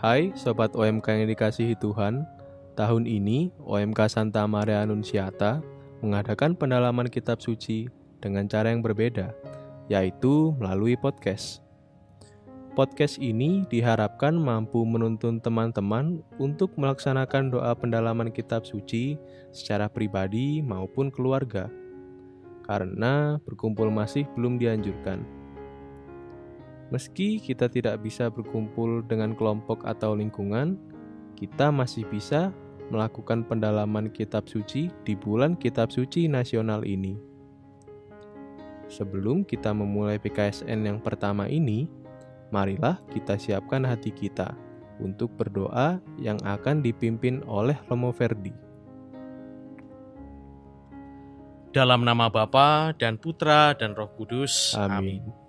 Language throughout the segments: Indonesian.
Hai Sobat OMK yang dikasihi Tuhan, tahun ini OMK Santa Maria Annunziata mengadakan pendalaman kitab suci dengan cara yang berbeda, yaitu melalui podcast. Podcast ini diharapkan mampu menuntun teman-teman untuk melaksanakan doa pendalaman kitab suci secara pribadi maupun keluarga, karena berkumpul masih belum dianjurkan. Meski kita tidak bisa berkumpul dengan kelompok atau lingkungan, kita masih bisa melakukan pendalaman kitab suci di bulan kitab suci nasional ini. Sebelum kita memulai PKSN yang pertama ini, marilah kita siapkan hati kita untuk berdoa yang akan dipimpin oleh Romo Verdi. Dalam nama Bapa dan Putra dan Roh Kudus. Amin. Amin.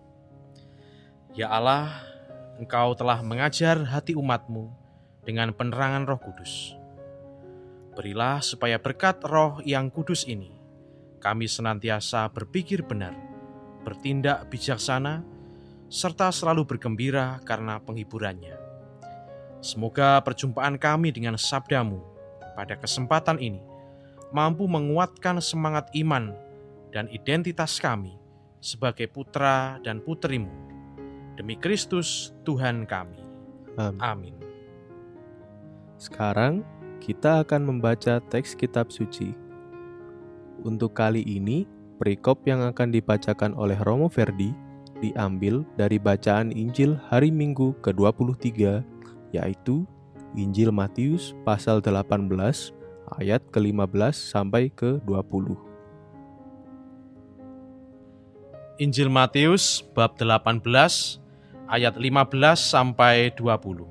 Ya Allah, Engkau telah mengajar hati umatmu dengan penerangan roh kudus. Berilah supaya berkat roh yang kudus ini, kami senantiasa berpikir benar, bertindak bijaksana, serta selalu bergembira karena penghiburannya. Semoga perjumpaan kami dengan sabdamu pada kesempatan ini mampu menguatkan semangat iman dan identitas kami sebagai putra dan putrimu Demi Kristus Tuhan kami. Amin. Amin. Sekarang kita akan membaca teks kitab suci. Untuk kali ini, perikop yang akan dibacakan oleh Romo Verdi diambil dari bacaan Injil hari Minggu ke-23, yaitu Injil Matius pasal 18 ayat ke-15 sampai ke-20. Injil Matius bab 18 ayat 15 sampai 20.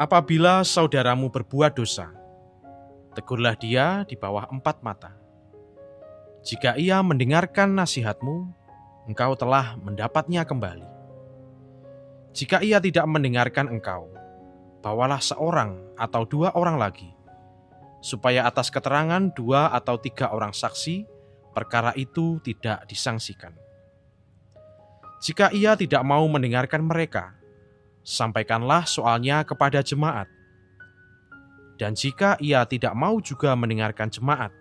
Apabila saudaramu berbuat dosa, tegurlah dia di bawah empat mata. Jika ia mendengarkan nasihatmu, engkau telah mendapatnya kembali. Jika ia tidak mendengarkan engkau, bawalah seorang atau dua orang lagi, supaya atas keterangan dua atau tiga orang saksi, perkara itu tidak disangsikan. Jika ia tidak mau mendengarkan mereka, sampaikanlah soalnya kepada jemaat. Dan jika ia tidak mau juga mendengarkan jemaat,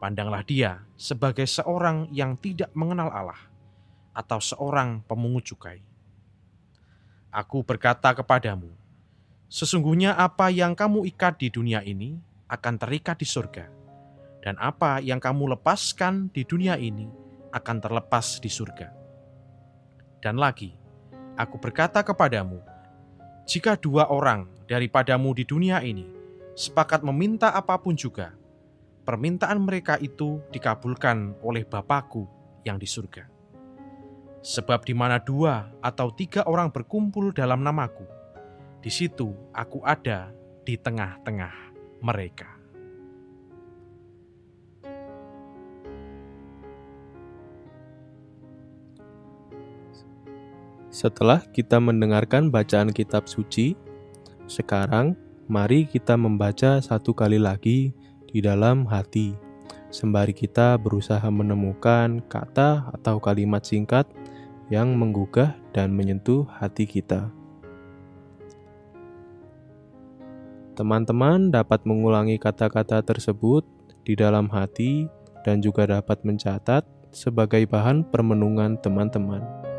pandanglah dia sebagai seorang yang tidak mengenal Allah atau seorang pemungut cukai. Aku berkata kepadamu, sesungguhnya apa yang kamu ikat di dunia ini akan terikat di surga, dan apa yang kamu lepaskan di dunia ini akan terlepas di surga. Dan lagi, aku berkata kepadamu, jika dua orang daripadamu di dunia ini sepakat meminta apa pun juga, permintaan mereka itu dikabulkan oleh Bapakku yang di surga. Sebab di mana dua atau tiga orang berkumpul dalam namaku, di situ aku ada di tengah-tengah mereka. Setelah kita mendengarkan bacaan kitab suci, sekarang mari kita membaca satu kali lagi di dalam hati, sembari kita berusaha menemukan kata atau kalimat singkat yang menggugah dan menyentuh hati kita. Teman-teman dapat mengulangi kata-kata tersebut di dalam hati dan juga dapat mencatat sebagai bahan permenungan teman-teman.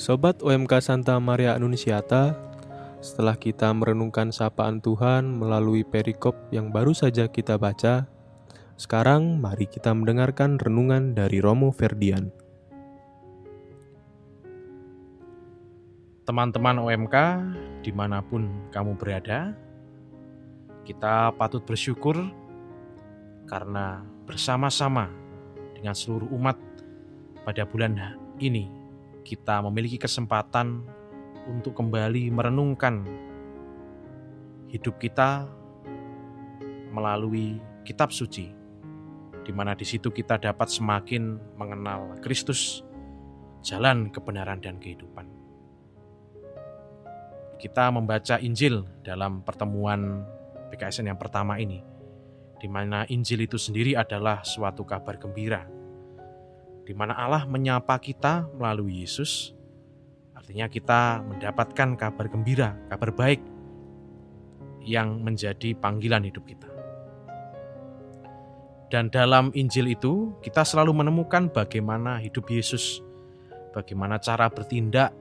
Sobat UMK Santa Maria Annunziata, setelah kita merenungkan sapaan Tuhan melalui perikop yang baru saja kita baca, sekarang mari kita mendengarkan renungan dari Romo Ferdian. Teman-teman UMK, di mana pun kamu berada, kita patut bersyukur karena bersama-sama dengan seluruh umat pada bulan ini kita memiliki kesempatan untuk kembali merenungkan hidup kita melalui kitab suci, di mana di situ kita dapat semakin mengenal Kristus, jalan kebenaran dan kehidupan. Kita membaca Injil dalam pertemuan PKSN yang pertama ini, di mana Injil itu sendiri adalah suatu kabar gembira di mana Allah menyapa kita melalui Yesus. Artinya kita mendapatkan kabar gembira, kabar baik yang menjadi panggilan hidup kita. Dan dalam Injil itu kita selalu menemukan bagaimana hidup Yesus, bagaimana cara bertindak,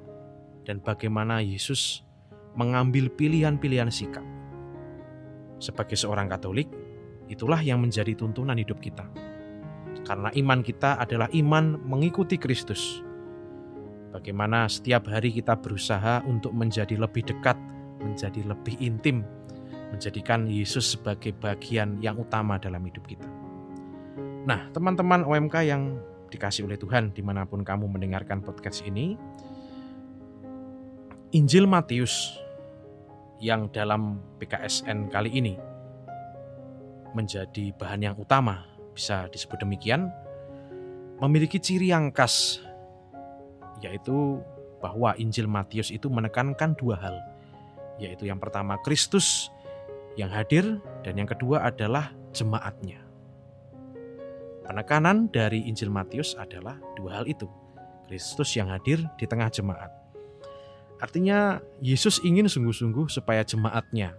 dan bagaimana Yesus mengambil pilihan-pilihan sikap. Sebagai seorang Katolik, itulah yang menjadi tuntunan hidup kita karena iman kita adalah iman mengikuti Kristus. Bagaimana setiap hari kita berusaha untuk menjadi lebih dekat, menjadi lebih intim, menjadikan Yesus sebagai bagian yang utama dalam hidup kita. Nah, teman-teman OMK yang dikasih oleh Tuhan di mana pun kamu mendengarkan podcast ini, Injil Matius yang dalam PKSN kali ini menjadi bahan yang utama bisa disebut demikian, memiliki ciri yang khas, yaitu bahwa Injil Matius itu menekankan dua hal, yaitu yang pertama Kristus yang hadir dan yang kedua adalah jemaatnya. Penekanan dari Injil Matius adalah dua hal itu, Kristus yang hadir di tengah jemaat. Artinya Yesus ingin sungguh-sungguh supaya jemaatnya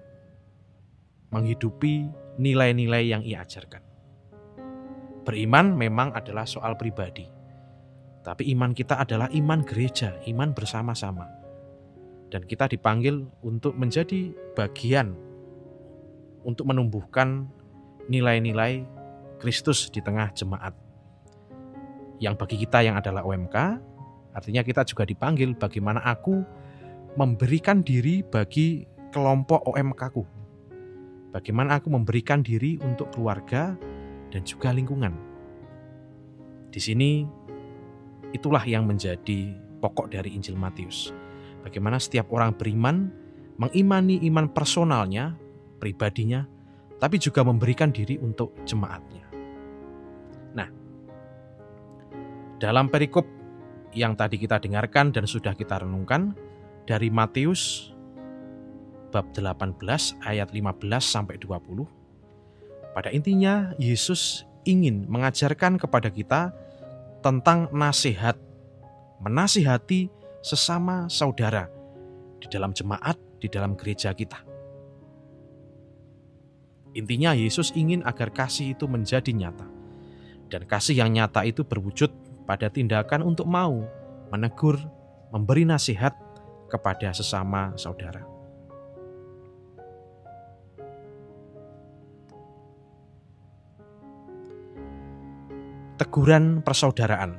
menghidupi nilai-nilai yang ia ajarkan. Beriman memang adalah soal pribadi. Tapi iman kita adalah iman gereja, iman bersama-sama. Dan kita dipanggil untuk menjadi bagian untuk menumbuhkan nilai-nilai Kristus di tengah jemaat. Yang bagi kita yang adalah OMK, artinya kita juga dipanggil bagaimana aku memberikan diri bagi kelompok OMK-ku. Bagaimana aku memberikan diri untuk keluarga, dan juga lingkungan. Di sini itulah yang menjadi pokok dari Injil Matius. Bagaimana setiap orang beriman mengimani iman personalnya, pribadinya, tapi juga memberikan diri untuk jemaatnya. Nah, dalam perikop yang tadi kita dengarkan dan sudah kita renungkan dari Matius bab 18 ayat 15 sampai 20 pada intinya, Yesus ingin mengajarkan kepada kita tentang nasihat, menasihati sesama saudara di dalam jemaat, di dalam gereja kita. Intinya, Yesus ingin agar kasih itu menjadi nyata, dan kasih yang nyata itu berwujud pada tindakan untuk mau menegur, memberi nasihat kepada sesama saudara. Teguran persaudaraan.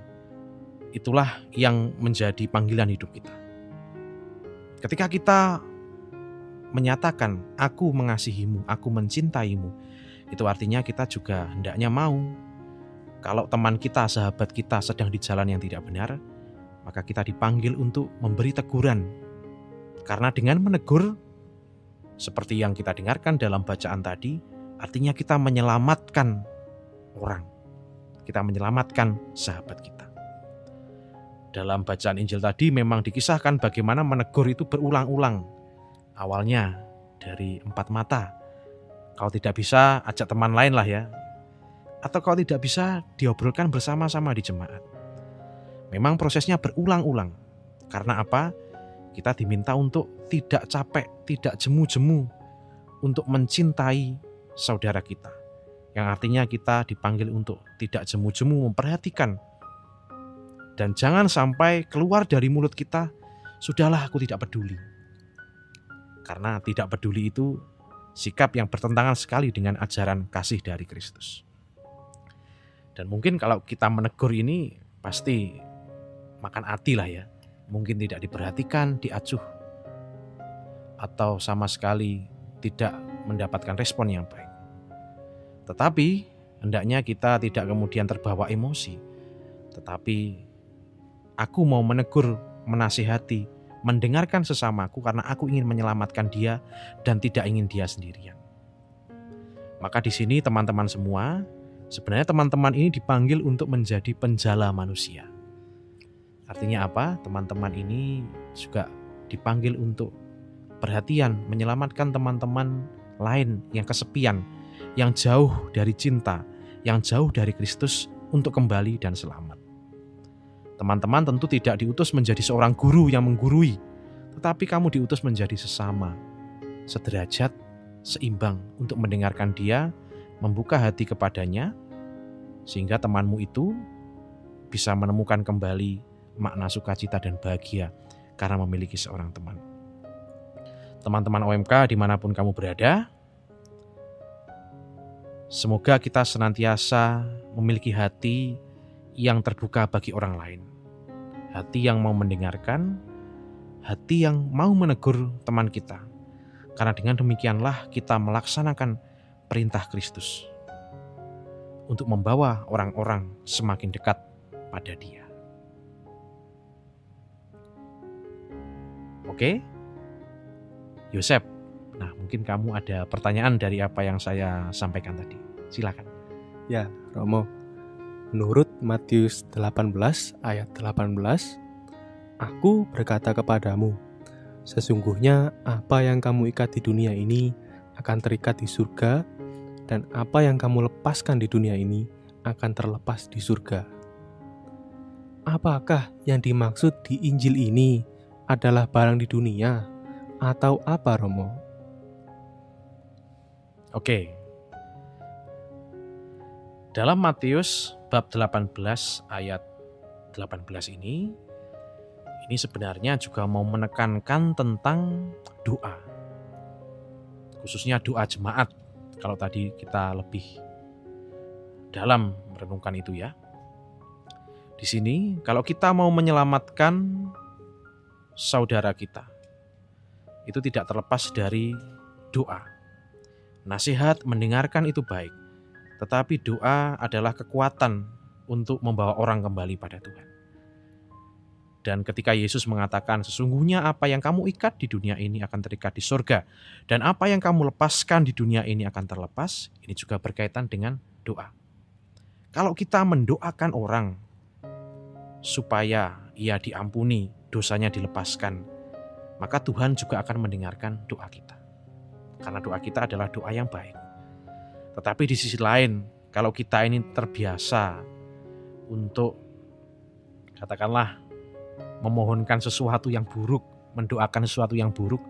Itulah yang menjadi panggilan hidup kita. Ketika kita menyatakan, "Aku mengasihimu, aku mencintaimu," itu artinya kita juga hendaknya mau. Kalau teman kita, sahabat kita sedang di jalan yang tidak benar, maka kita dipanggil untuk memberi teguran. Karena dengan menegur, seperti yang kita dengarkan dalam bacaan tadi, artinya kita menyelamatkan orang kita menyelamatkan sahabat kita. Dalam bacaan Injil tadi memang dikisahkan bagaimana menegur itu berulang-ulang. Awalnya dari empat mata. Kalau tidak bisa, ajak teman lain lah ya. Atau kalau tidak bisa, diobrolkan bersama-sama di jemaat. Memang prosesnya berulang-ulang. Karena apa? Kita diminta untuk tidak capek, tidak jemu-jemu, untuk mencintai saudara kita yang artinya kita dipanggil untuk tidak jemu-jemu memperhatikan Dan jangan sampai keluar dari mulut kita, sudahlah aku tidak peduli. Karena tidak peduli itu sikap yang bertentangan sekali dengan ajaran kasih dari Kristus. Dan mungkin kalau kita menegur ini pasti makan hati lah ya. Mungkin tidak diperhatikan, diacuh, atau sama sekali tidak mendapatkan respon yang baik. Tetapi hendaknya kita tidak kemudian terbawa emosi, tetapi aku mau menegur, menasihati, mendengarkan sesamaku karena aku ingin menyelamatkan dia dan tidak ingin dia sendirian. Maka di sini teman-teman semua, sebenarnya teman-teman ini dipanggil untuk menjadi penjala manusia. Artinya apa? Teman-teman ini juga dipanggil untuk perhatian menyelamatkan teman-teman lain yang kesepian, yang jauh dari cinta, yang jauh dari Kristus untuk kembali dan selamat. Teman-teman tentu tidak diutus menjadi seorang guru yang menggurui, tetapi kamu diutus menjadi sesama, sederajat, seimbang untuk mendengarkan dia, membuka hati kepadanya, sehingga temanmu itu bisa menemukan kembali makna sukacita dan bahagia karena memiliki seorang teman. Teman-teman OMK di mana pun kamu berada, semoga kita senantiasa memiliki hati yang terbuka bagi orang lain hati yang mau mendengarkan, hati yang mau menegur teman kita. Karena dengan demikianlah kita melaksanakan perintah Kristus untuk membawa orang-orang semakin dekat pada Dia. Oke, Yosep. Nah, mungkin kamu ada pertanyaan dari apa yang saya sampaikan tadi. Silakan. Ya, Romo. Menurut Matius 18 ayat 18, Aku berkata kepadamu, sesungguhnya apa yang kamu ikat di dunia ini akan terikat di surga, dan apa yang kamu lepaskan di dunia ini akan terlepas di surga. Apakah yang dimaksud di Injil ini adalah barang di dunia, atau apa, Romo? Oke, dalam Matius bab 18 ayat 18 ini ini sebenarnya juga mau menekankan tentang doa. Khususnya doa jemaat. Kalau tadi kita lebih dalam merenungkan itu ya. Di sini kalau kita mau menyelamatkan saudara kita itu tidak terlepas dari doa. Nasihat mendengarkan itu baik, tetapi doa adalah kekuatan untuk membawa orang kembali pada Tuhan. Dan ketika Yesus mengatakan, "Sesungguhnya apa yang kamu ikat di dunia ini akan terikat di surga, dan apa yang kamu lepaskan di dunia ini akan terlepas," ini juga berkaitan dengan doa. Kalau kita mendoakan orang supaya ia diampuni, dosanya dilepaskan, maka Tuhan juga akan mendengarkan doa kita. Karena doa kita adalah doa yang baik. Tetapi di sisi lain, kalau kita ini terbiasa untuk katakanlah memohonkan sesuatu yang buruk, mendoakan sesuatu yang buruk,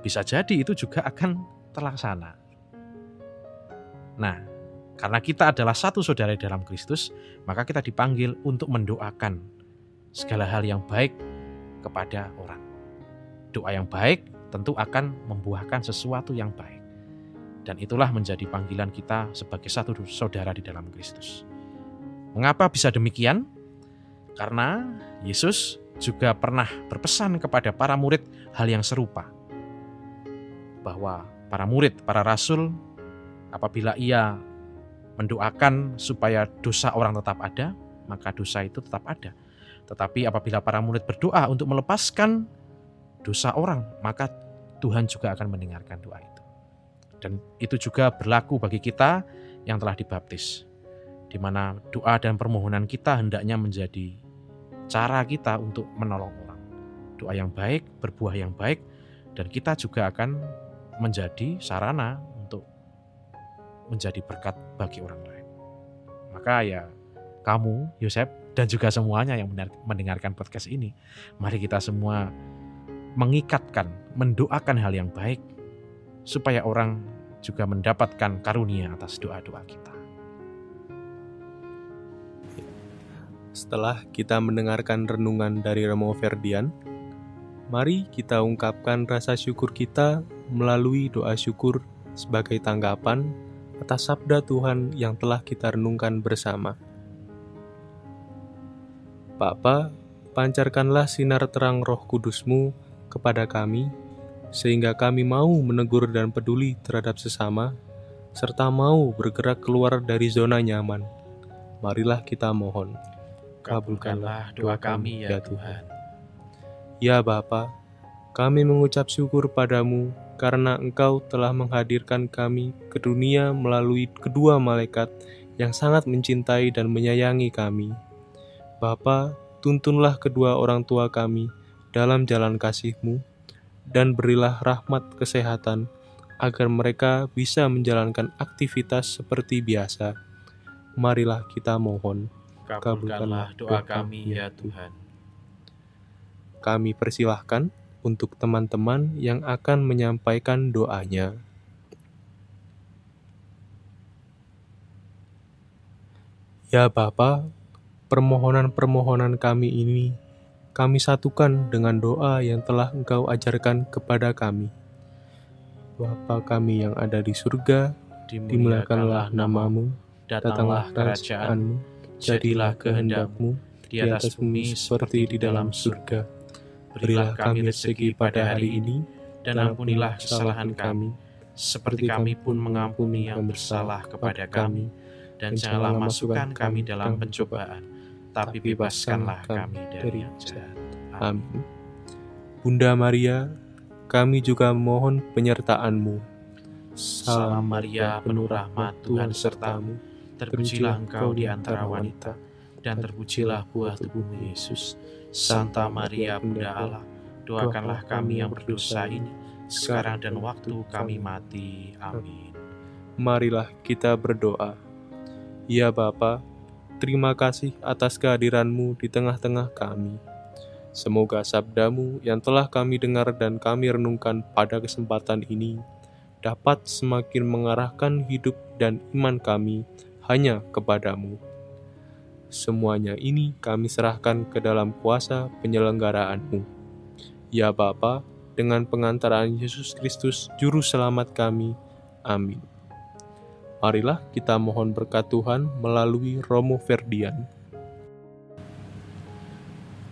bisa jadi itu juga akan terlaksana. Nah, karena kita adalah satu saudara dalam Kristus, maka kita dipanggil untuk mendoakan segala hal yang baik kepada orang. Doa yang baik tentu akan membuahkan sesuatu yang baik. Dan itulah menjadi panggilan kita sebagai satu saudara di dalam Kristus. Mengapa bisa demikian? Karena Yesus juga pernah berpesan kepada para murid hal yang serupa. Bahwa para murid, para rasul, apabila ia mendoakan supaya dosa orang tetap ada, maka dosa itu tetap ada. Tetapi apabila para murid berdoa untuk melepaskan dosa orang, maka Tuhan juga akan mendengarkan doa itu. Dan itu juga berlaku bagi kita yang telah dibaptis. Di mana doa dan permohonan kita hendaknya menjadi cara kita untuk menolong orang. Doa yang baik, berbuah yang baik, dan kita juga akan menjadi sarana untuk menjadi berkat bagi orang lain. Maka ya kamu, Yosef, dan juga semuanya yang mendengarkan podcast ini, mari kita semua mengikatkan, mendoakan hal yang baik, supaya orang juga mendapatkan karunia atas doa-doa kita. setelah kita mendengarkan renungan dari Romo Ferdian, mari kita ungkapkan rasa syukur kita melalui doa syukur sebagai tanggapan atas sabda Tuhan yang telah kita renungkan bersama. Bapa, pancarkanlah sinar terang roh kudusmu kepada kami, sehingga kami mau menegur dan peduli terhadap sesama, serta mau bergerak keluar dari zona nyaman. Marilah kita mohon. Kabulkanlah doa kami ya Tuhan. Ya Bapa, kami mengucap syukur padamu karena Engkau telah menghadirkan kami ke dunia melalui kedua malaikat yang sangat mencintai dan menyayangi kami. Bapa, tuntunlah kedua orang tua kami dalam jalan kasih-Mu, dan berilah rahmat kesehatan agar mereka bisa menjalankan aktivitas seperti biasa. Marilah kita mohon. Kabulkanlah doa kami ya Tuhan. Kami persilahkan untuk teman-teman yang akan menyampaikan doanya. Ya Bapa, permohonan-permohonan kami ini kami satukan dengan doa yang telah Engkau ajarkan kepada kami. Bapa kami yang ada di surga, dimuliakanlah namamu, datanglah kerajaanmu, jadilah kehendakmu di atas bumi seperti di dalam surga. Berilah kami rezeki pada hari ini, dan ampunilah kesalahan kami, seperti kami pun mengampuni yang bersalah kepada kami. Dan janganlah masukkan kami dalam pencobaan, tapi bebaskanlah kami dari yang jahat. Amin. Bunda Maria, kami juga mohon penyertaan-Mu. Salam Maria, penuh rahmat Tuhan sertamu, terpujilah engkau di antara wanita, dan terpujilah buah tubuhmu Yesus. Santa Maria Bunda Allah, doakanlah kami yang berdosa ini, sekarang dan waktu kami mati. Amin. Marilah kita berdoa. Ya Bapa, terima kasih atas kehadiranmu di tengah-tengah kami. Semoga sabdamu yang telah kami dengar dan kami renungkan pada kesempatan ini dapat semakin mengarahkan hidup dan iman kami hanya kepadamu. Semuanya ini kami serahkan ke dalam kuasa penyelenggaraanmu. Ya Bapa, dengan pengantaraan Yesus Kristus, Juru Selamat kami. Amin. Marilah kita mohon berkat Tuhan melalui Romo Ferdian.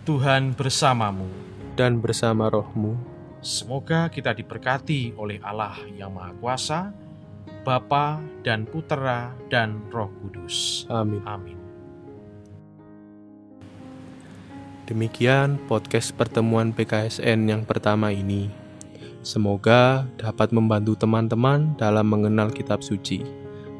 Tuhan bersamamu dan bersama rohmu. Semoga kita diberkati oleh Allah yang Maha Kuasa, Bapa dan Putera dan Roh Kudus. Amin. Amin. Demikian podcast pertemuan PKSN yang pertama ini. Semoga dapat membantu teman-teman dalam mengenal kitab suci.